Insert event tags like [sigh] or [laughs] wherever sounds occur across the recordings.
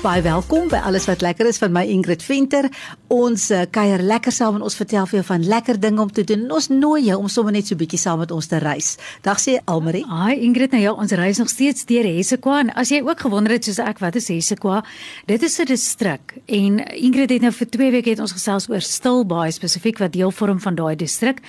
Baie welkom by alles wat lekker is van my Ingrid Venter. Ons uh, kuier lekker saam en ons vertel vir jou van lekker dinge om te doen. En ons nooi jou om sommer net so bietjie saam met ons te reis. Dag sê Almarie. Hi Ingrid, nou ja, ons reis nog steeds deur Hessequa en as jy ook gewonder het soos ek wat is Hessequa? Dit is 'n distrik en Ingrid het nou vir 2 weke het ons gesels oor Stilbaai spesifiek wat deel vorm van daai distrik.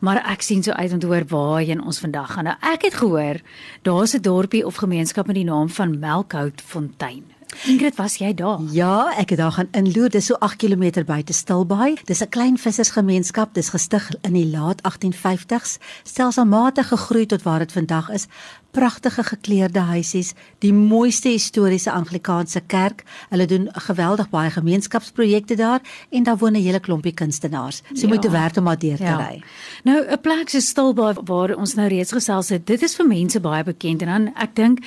Maar ek sien so uit om te hoor waarheen ons vandag gaan. Nou ek het gehoor daar's 'n dorpie of gemeenskap met die naam van Melkhoutfontein. Ingrid, was jy daar? Ja, ek het daar gaan inloer. Dis so 8 km buite Stilbaai. Dis 'n klein vissersgemeenskap. Dis gestig in die laat 1850s. Stelselmatig gegroei tot waar dit vandag is pragtige gekleurde huisies, die mooiste historiese Anglikaanse kerk. Hulle doen geweldig baie gemeenskapsprojekte daar en daar woon 'n hele klompie kunstenaars. So ja. moet te werk om daar deur te ja. ry. Nou 'n plek so stil waar, waar ons nou reeds gesels het. Dit is vir mense baie bekend en dan ek dink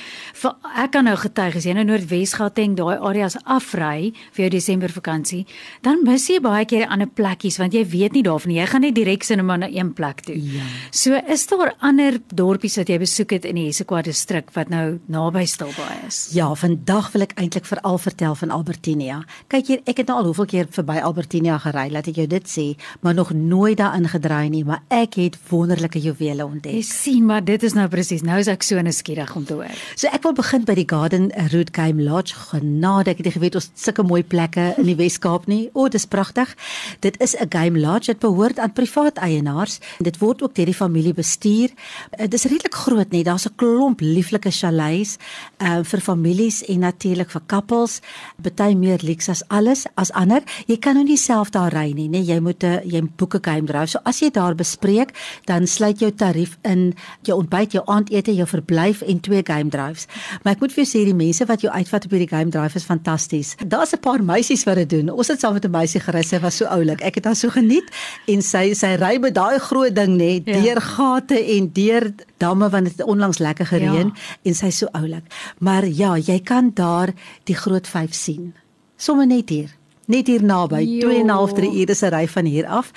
ek kan nou getuig as jy nou Noordwes Gauteng daai areas afry vir jou Desember vakansie, dan mis jy baie keer ander plekkies want jy weet nie daarvan jy gaan net direk sin om na een plek toe. Ja. So is daar ander dorpies wat jy besoek het in die Issaquah distrik wat nou naby Stilbaai is. Ja, vandag wil ek eintlik veral vertel van Albertinia. Kyk hier, ek het nou al hoeveel keer verby Albertinia gery, laat ek jou dit sê, maar nog nooit daarin gedraai nie, maar ek het wonderlike juwele ontdek. Jy sien, maar dit is nou presies. Nou is ek so nuuskierig om te hoor. So ek wil begin by die Garden Route Game Lodge. Genade, ek het geweet ons sulke mooi plekke in die Wes-Kaap nie. O, dis pragtig. Dit is 'n game lodge wat behoort aan privaat eienaars. Dit word ook deur die familie bestuur. Dit is redelik groot, nee. Daar's 'n klomp lieflike chalets uh vir families en natuurlik vir couples, baie meer luks as alles as ander. Jy kan nou nie self daar ry nie, nee, jy moet 'n jy boek 'n game drive. So as jy daar bespreek, dan sluit jou tarief in jou ontbyt, jou aandete, jou verblyf en twee game drives. Maar ek moet vir jou sê die mense wat jou uitvat op hierdie game drive is fantasties. Daar's 'n paar meisies wat dit doen. Ons het saam met 'n meisie gery, sy was so oulik. Ek het haar so geniet en sy sy ry met daai groot ding net ja. deur gate en deur damme want dit onlangs lekker gereën ja. en sy's so oulik. Maar ja, jy kan daar die groot 5 sien. Somme net hier. Net hier naby, 2 en 'n half 3 ure se ry van hier af.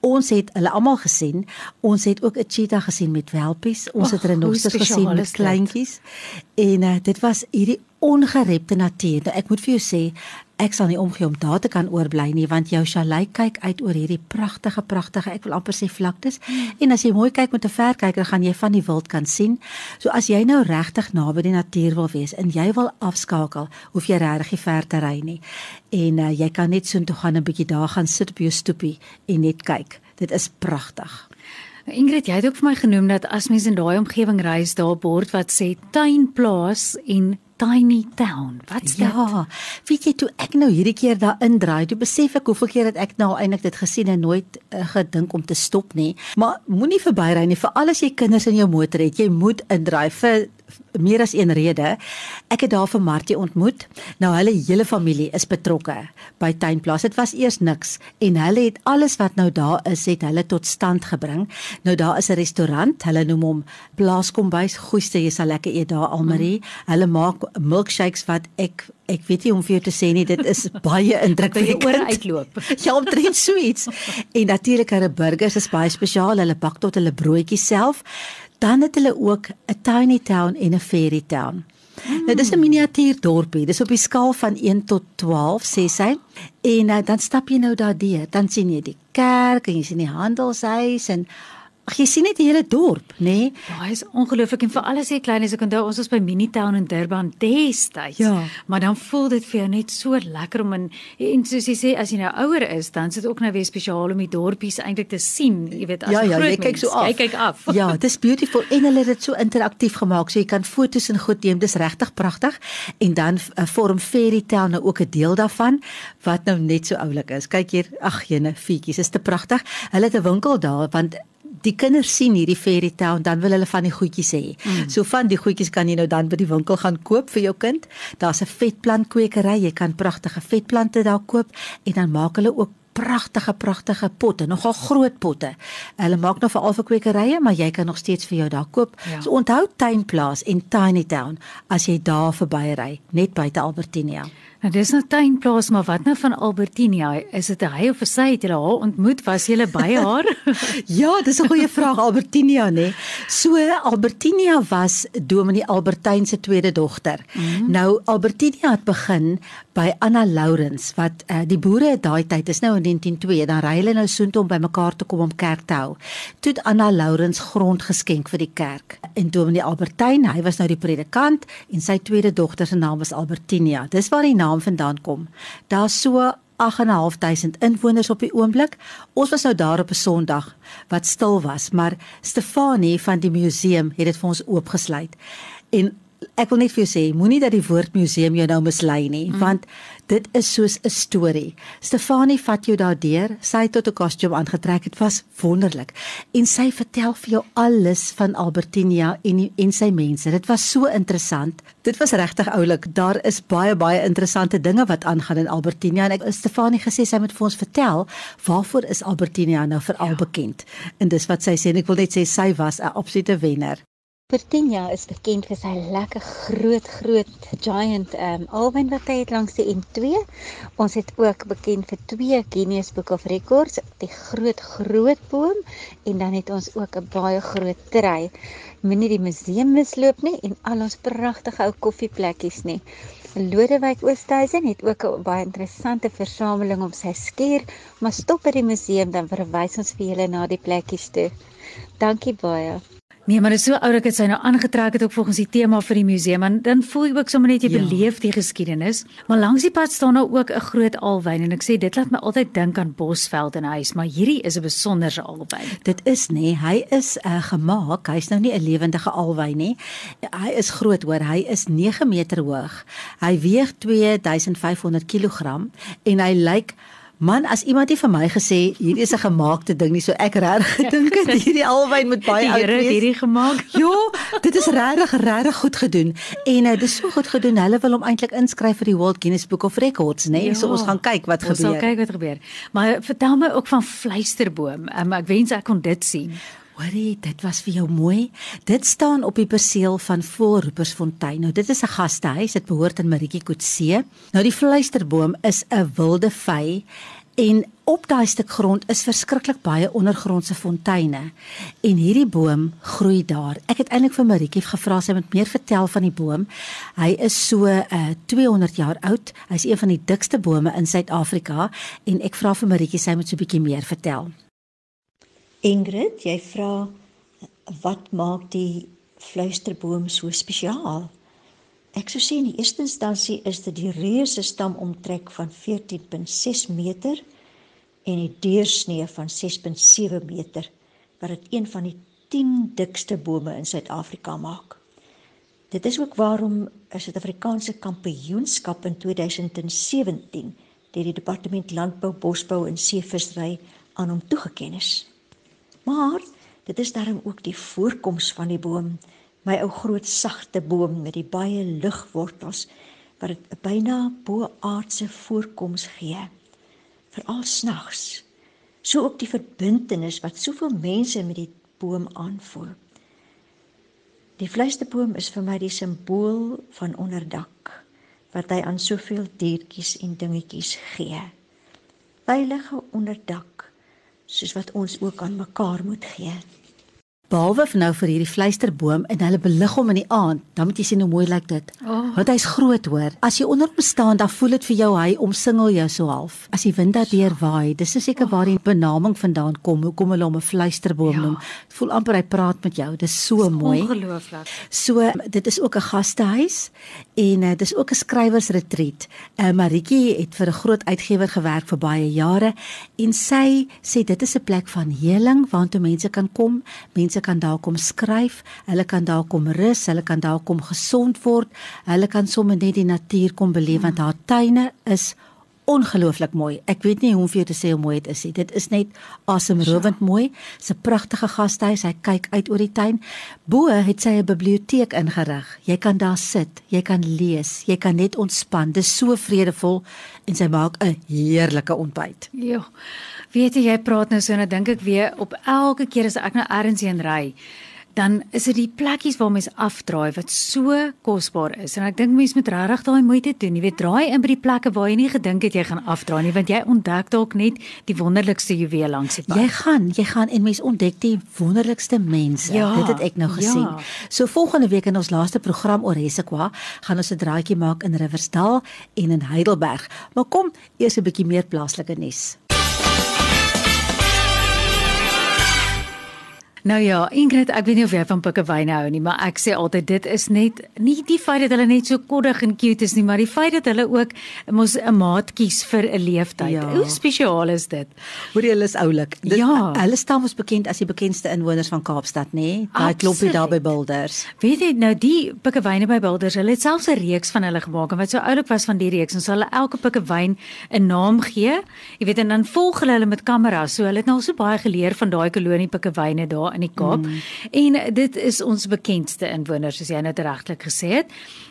Ons het hulle almal gesien. Ons het ook 'n cheetah gesien met welpies. Ons Och, het renosters gesien met kleintjies. En uh, dit was hierdie ongerepte natuur. Nou, ek moet vir jou sê, ek sal nie omgee om daar te kan oorbly nie want jou chalet kyk uit oor hierdie pragtige pragtige ek wil amper sê vlaktes hmm. en as jy mooi kyk met 'n verkyker gaan jy van die wild kan sien. So as jy nou regtig naby die natuur wil wees en jy wil afskakel, hoef jy regtig nie ver te ry nie. En uh, jy kan net so toe gaan 'n bietjie daar gaan sit op jou stoepie en net kyk. Dit is pragtig. Ingrid, jy het ook vir my genoem dat as mens in daai omgewing reis, daar bord wat sê tuinplaas en tiny town. Wat's dit? Ja. Weet jy toe ek nou hierdie keer daar indraai, toe besef ek hoeveel keer het ek nou eintlik dit gesien en nooit uh, gedink om te stop nie. Maar moenie verbyry nie, veral as jy kinders in jou motor het. Jy moet indraai vir meer as een rede. Ek het daar vir Martie ontmoet. Nou hulle hele familie is betrokke by Tuinplaas. Dit was eers niks en hulle het alles wat nou daar is, het hulle tot stand gebring. Nou daar is 'n restaurant, hulle noem hom Plaaskombuis. Goeie, jy sal lekker eet daar Almarie. Hulle maak milkshakes wat ek ek weet nie om vir jou te sê nie, dit is [laughs] baie indrukwekkend. Oor uitloop. [laughs] ja, omtrent so iets. En natuurlik hulle burgers is baie spesiaal. Hulle bak tot hulle broodjies self dan het hulle ook 'n tiny town en 'n fairy town. Hmm. Nou dis 'n miniatuur dorpie. Dis op die skaal van 1 tot 12 sê sy. En uh, dan stap jy nou daardeur, dan sien jy die kerk en jy sien die handelshuis en Ag jy sien net die hele dorp, nê? Nee? Ja, is ongelooflik en vir alles hier klein is ek onthou ons was by Minitown in Durban destyds. Ja. Maar dan voel dit vir jou net so lekker om in en soos jy sê as jy nou ouer is, dan sit ook nou weer spesiaal om die dorpies eintlik te sien, jy weet as ja, ja, jy kyk so af. Jy kyk af. Ja, dis beautiful en hulle het dit so interaktief gemaak, so jy kan fotos en goed neem. Dis regtig pragtig. En dan uh, vorm Fairy Town nou ook 'n deel daarvan wat nou net so oulik is. Kyk hier, ag jene, fietjies, is te pragtig. Hulle het 'n winkel daar want die kinders sien hierdie fairy tale dan wil hulle van die goedjies hê. Mm. So van die goedjies kan jy nou dan by die winkel gaan koop vir jou kind. Daar's 'n vetplant kwekery, jy kan pragtige vetplante daar koop en dan maak hulle ook pragtige pragtige potte, nogal groot potte. Hulle maak nou vir al vir kwekerye, maar jy kan nog steeds vir jou daar koop. Ja. So onthou Tuinplaas en Tiny Town as jy daar verbyry, net buite Albertinia. Nou dis nou tuinplaas, maar wat nou van Albertinia? Is dit hy of sy het hulle haar ontmoet? Was jy by haar? [laughs] ja, dis 'n goeie vraag Albertinia, nê. So Albertinia was Dominee Albertyn se tweede dogter. Mm -hmm. Nou Albertinia het begin by Anna Lourens wat uh, die boere daai tyd is nou in 1902, dan ry hulle nou soontoe om bymekaar te kom om kerk te hou. Toe Anna Lourens grond geskenk vir die kerk. En Dominee Albertyn, hy was nou die predikant en sy tweede dogter se naam was Albertinia. Dis waar die naam naam vandaan kom. Daar's so 8.500 inwoners op die oomblik. Ons was nou daar op 'n Sondag wat stil was, maar Stefanie van die museum het dit vir ons oopgesluit. En ek wil net vir jou sê, moenie dat die woord museum jou nou mislei nie, mm. want dit is soos 'n storie. Stefanie vat jou daardeur. Sy het tot 'n kostuum aangetrek. Dit was wonderlik. En sy vertel vir jou alles van Albertinia en en sy mense. Dit was so interessant. Dit was regtig oulik. Daar is baie baie interessante dinge wat aangaan in Albertinia en ek Stefanie gesê sy moet vir ons vertel waarvoor is Albertinia nou veral ja. bekend. En dis wat sy sê en ek wil net sê sy was 'n absolute wenner. Pertinia is bekend vir sy lekker groot groot giant um alwyn wat hy het langs die N2. Ons het ook bekend vir twee Guinness Book of Records, die groot groot boom en dan het ons ook 'n baie groot trei. Moenie die museum misloop nie en al ons pragtige ou koffieplekkies nie. Lodewyk Oosthuizen het ook 'n baie interessante versameling om sy skuur, maar stop by die museum dan verwys ons vir julle na die plekkies toe. Dankie baie. Nee, maar dit is so oulik dat sy nou aangetrek het ook volgens die tema vir die museum en dan voel jy ook sommer net jy ja. beleef die geskiedenis. Maar langs die pad staan nou ook 'n groot alwyn en ek sê dit laat my altyd dink aan Bosveld en huis, maar hierdie is 'n besonderse alwyn. Dit is nê, nee, hy is uh, gemaak, hy's nou nie 'n lewendige alwyn nie. Hy is groot hoor, hy is 9 meter hoog. Hy weeg 2500 kg en hy lyk like Man, as iemand het vir my gesê hierdie is 'n gemaakte ding nie, so ek regtig gedink het hierdie alwyn moet baie oud wees. Hierdie gemaak. [laughs] Ja, dit is regtig regtig goed gedoen. En uh, dit is so goed gedoen. Hulle wil hom eintlik inskryf vir die World Guinness Book of Records, né? Nee? Ja, so ons gaan kyk wat ons gebeur. Ons sal kyk wat gebeur. Maar vertel my ook van Fluisterboom. Um, ek wens ek kon dit sien. Hoorie, dit was vir jou mooi. Dit staan op die perseel van Volroepersfontein. Nou dit is 'n gastehuis, dit behoort aan Maritjie Kotse. Nou die fluisterboom is 'n wilde vy en op daai stuk grond is verskriklik baie ondergrondse fonteine. En hierdie boom groei daar. Ek het eintlik vir Maritjie gevra sy moet meer vertel van die boom. Hy is so uh, 200 jaar oud. Hy's een van die dikste bome in Suid-Afrika en ek vra vir Maritjie sy moet so 'n bietjie meer vertel. Ingrid, jy vra wat maak die fluisterboom so spesiaal? Ek sou sê in die eerste instansie is dit die reuse stam omtrek van 14.6 meter en die deursnee van 6.7 meter wat dit een van die 10 dikste bome in Suid-Afrika maak. Dit is ook waarom 'n Suid-Afrikaanse kampioenskap in 2017 deur die Departement Landbou, Bosbou en Seevissery aan hom toegekend is. Maar dit is daarom ook die voorkoms van die boom, my ou groot sagte boom met die baie ligwortels wat dit 'n byna bo-aardse voorkoms gee. Veral snags. So ook die verbintenis wat soveel mense met die boom aanvoel. Die vleisterboom is vir my die simbool van onderdak wat hy aan soveel diertjies en dingetjies gee. Veilige onderdak soos wat ons ook aan mekaar moet gee. Behalwe vir nou vir hierdie fluisterboom en hulle belig hom in die aand, dan moet jy sien hoe mooi lyk dit. Oh. Want hy's groot hoor. As jy onder hom staan, dan voel dit vir jou hy omsingel jou so half. As die wind daardeur waai, dis seker oh. waar die benaming vandaan kom. Hoekom hulle hom 'n fluisterboom ja. noem? Dit voel amper hy praat met jou. Dis so dis mooi. Ongelooflik. So dit is ook 'n gastehuis en uh, dis ook 'n skrywersretreat. Uh, Maritjie het vir 'n groot uitgewer gewerk vir baie jare en sy sê dit is 'n plek van heling waartoe mense kan kom. Mense mense kan daar kom skryf, hulle kan daar kom rus, hulle kan daar kom gesond word, hulle kan sommer net die natuur kom beleef want haar tuine is ongelooflik mooi. Ek weet nie hoe om vir jou te sê hoe mooi dit is nie. Dit is net asemrowend mooi. Dis 'n pragtige gastehuis. Hy kyk uit oor die tuin. Bo het sy 'n biblioteek ingerig. Jy kan daar sit, jy kan lees, jy kan net ontspan. Dis so vredevol en sy maak 'n heerlike ontbyt. Ja. Weet jy, jy praat nou so en dan dink ek weer op elke keer as ek nou ergens heen ry, dan is dit die plekkies waar mens afdraai wat so kosbaar is. En ek dink mense moet regtig daai moeite doen. Jy weet, draai in by die plekke waar jy nie gedink het jy gaan afdraai nie, want jy ontdek dalk net die wonderlikste juweel langs die pad. Jy gaan, jy gaan en mense ontdek die wonderlikste mense. Ja, Dit het ek nou gesien. ja. So volgende week in ons laaste program oor Hessequa gaan ons 'n draaitjie maak in Riversdal en in Heidelberg. Maar kom, eers 'n bietjie meer plaaslike nuus. Nou ja, Ingrid, ek weet nie of jy van pikkewyne hou nie, maar ek sê altyd dit is net nie die feit dat hulle net so koddig en cute is nie, maar die feit dat hulle ook mos 'n maat kies vir 'n leeftyd. Ja. Hoe spesiaal is dit? Hoor jy hulle is oulik. Dit- Ja. Hulle staan ons bekend as die bekendste inwoners van Kaapstad, nê? Daai klompie daar by. Boulders. Weet jy nou die pikkewyne by Boulders, hulle het selfs 'n reeks van hulle gemaak en wat so oulik was van die reeks, ons sal hulle elke pikkewyn 'n naam gee. Jy weet en dan volg hulle hulle met kameras. So hulle het nou so baie geleer van daai kolonie pikkewyne daar in die Kaap. Mm. En dit is ons bekendste inwoners soos jy nou regtelik gesê het.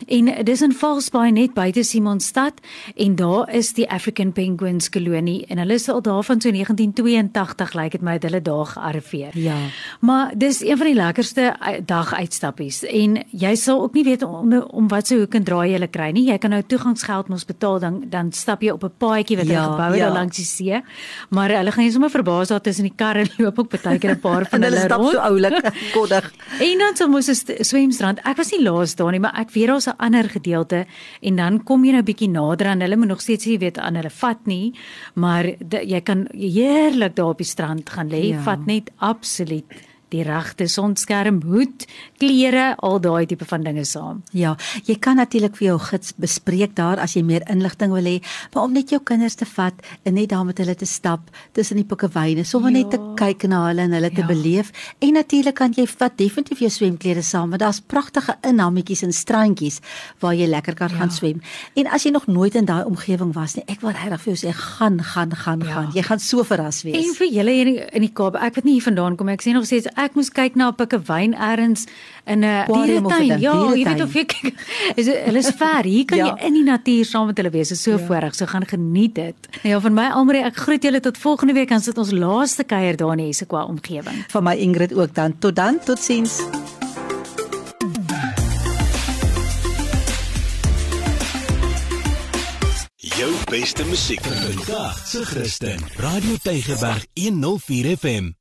En dis in Valsbaai net buite Simonstad en daar is die African Penguins kolonie en hulle is al daar van so 1982 lyk dit my het hulle daar gearriveer. Ja. Maar dis een van die lekkerste ui- daguitstappies en jy sal ook nie weet om om wat se hoek en draai jy hulle kry nie. Jy kan nou toegangsgeld mos betaal dan dan stap jy op 'n paadjie wat Ja, hulle gebou het ja. daar langs die see. Maar hulle gaan jy sommer verbaas daar tussen die karre [laughs] loop ook baie keer 'n paar van hulle stap rond. so oulik, [laughs] koddig. En dan so mos 'n st- swemstrand. Ek was nie laas daar nie, maar ek weet daar's 'n ander gedeelte en dan kom jy nou bietjie nader aan hulle moet nog steeds jy weet aan hulle vat nie, maar de, jy kan heerlik daar op die strand gaan lê. Ja. Vat net absoluut die regte sonskerm, hoed, klere, al daai tipe van dinge saam. Ja, jy kan natuurlik vir jou gids bespreek daar as jy meer inligting wil hê, maar om net jou kinders te vat en net daar met hulle te stap tussen die pikkewyne, sommer net te Ja. kyk na hulle en hulle te Ja. beleef. En natuurlik kan jy vat definitief jou swemklere saam, want daar's pragtige inhammetjies en strandjies waar jy lekker kan Ja. gaan swem. En as jy nog nooit in daai omgewing was nie, ek wil regtig vir jou sê, gaan, gaan, gaan, Ja. gaan. Jy gaan so verras wees. En vir julle hier in die, in die Kaap, ek weet nie hier vandaan kom ek sê nog steeds ek moes kyk na 'n pikkewyn ergens in 'n dieretuin. Ja, jy dieretuin. weet of ek [laughs] is dit- hulle is ver. Hier kan Ja. jy in die natuur saam met hulle wees. Dit is so voorreg. So gaan geniet dit. Nou ja, van my Almarie, ek groet julle tot volgende week. Dan sit ons laaste kuier daar in die Hessequa omgewing. van my Ingrid ook dan. Tot dan, totsiens. Jou beste musiek vandag se Christen. Radio Tygerberg 104 FM.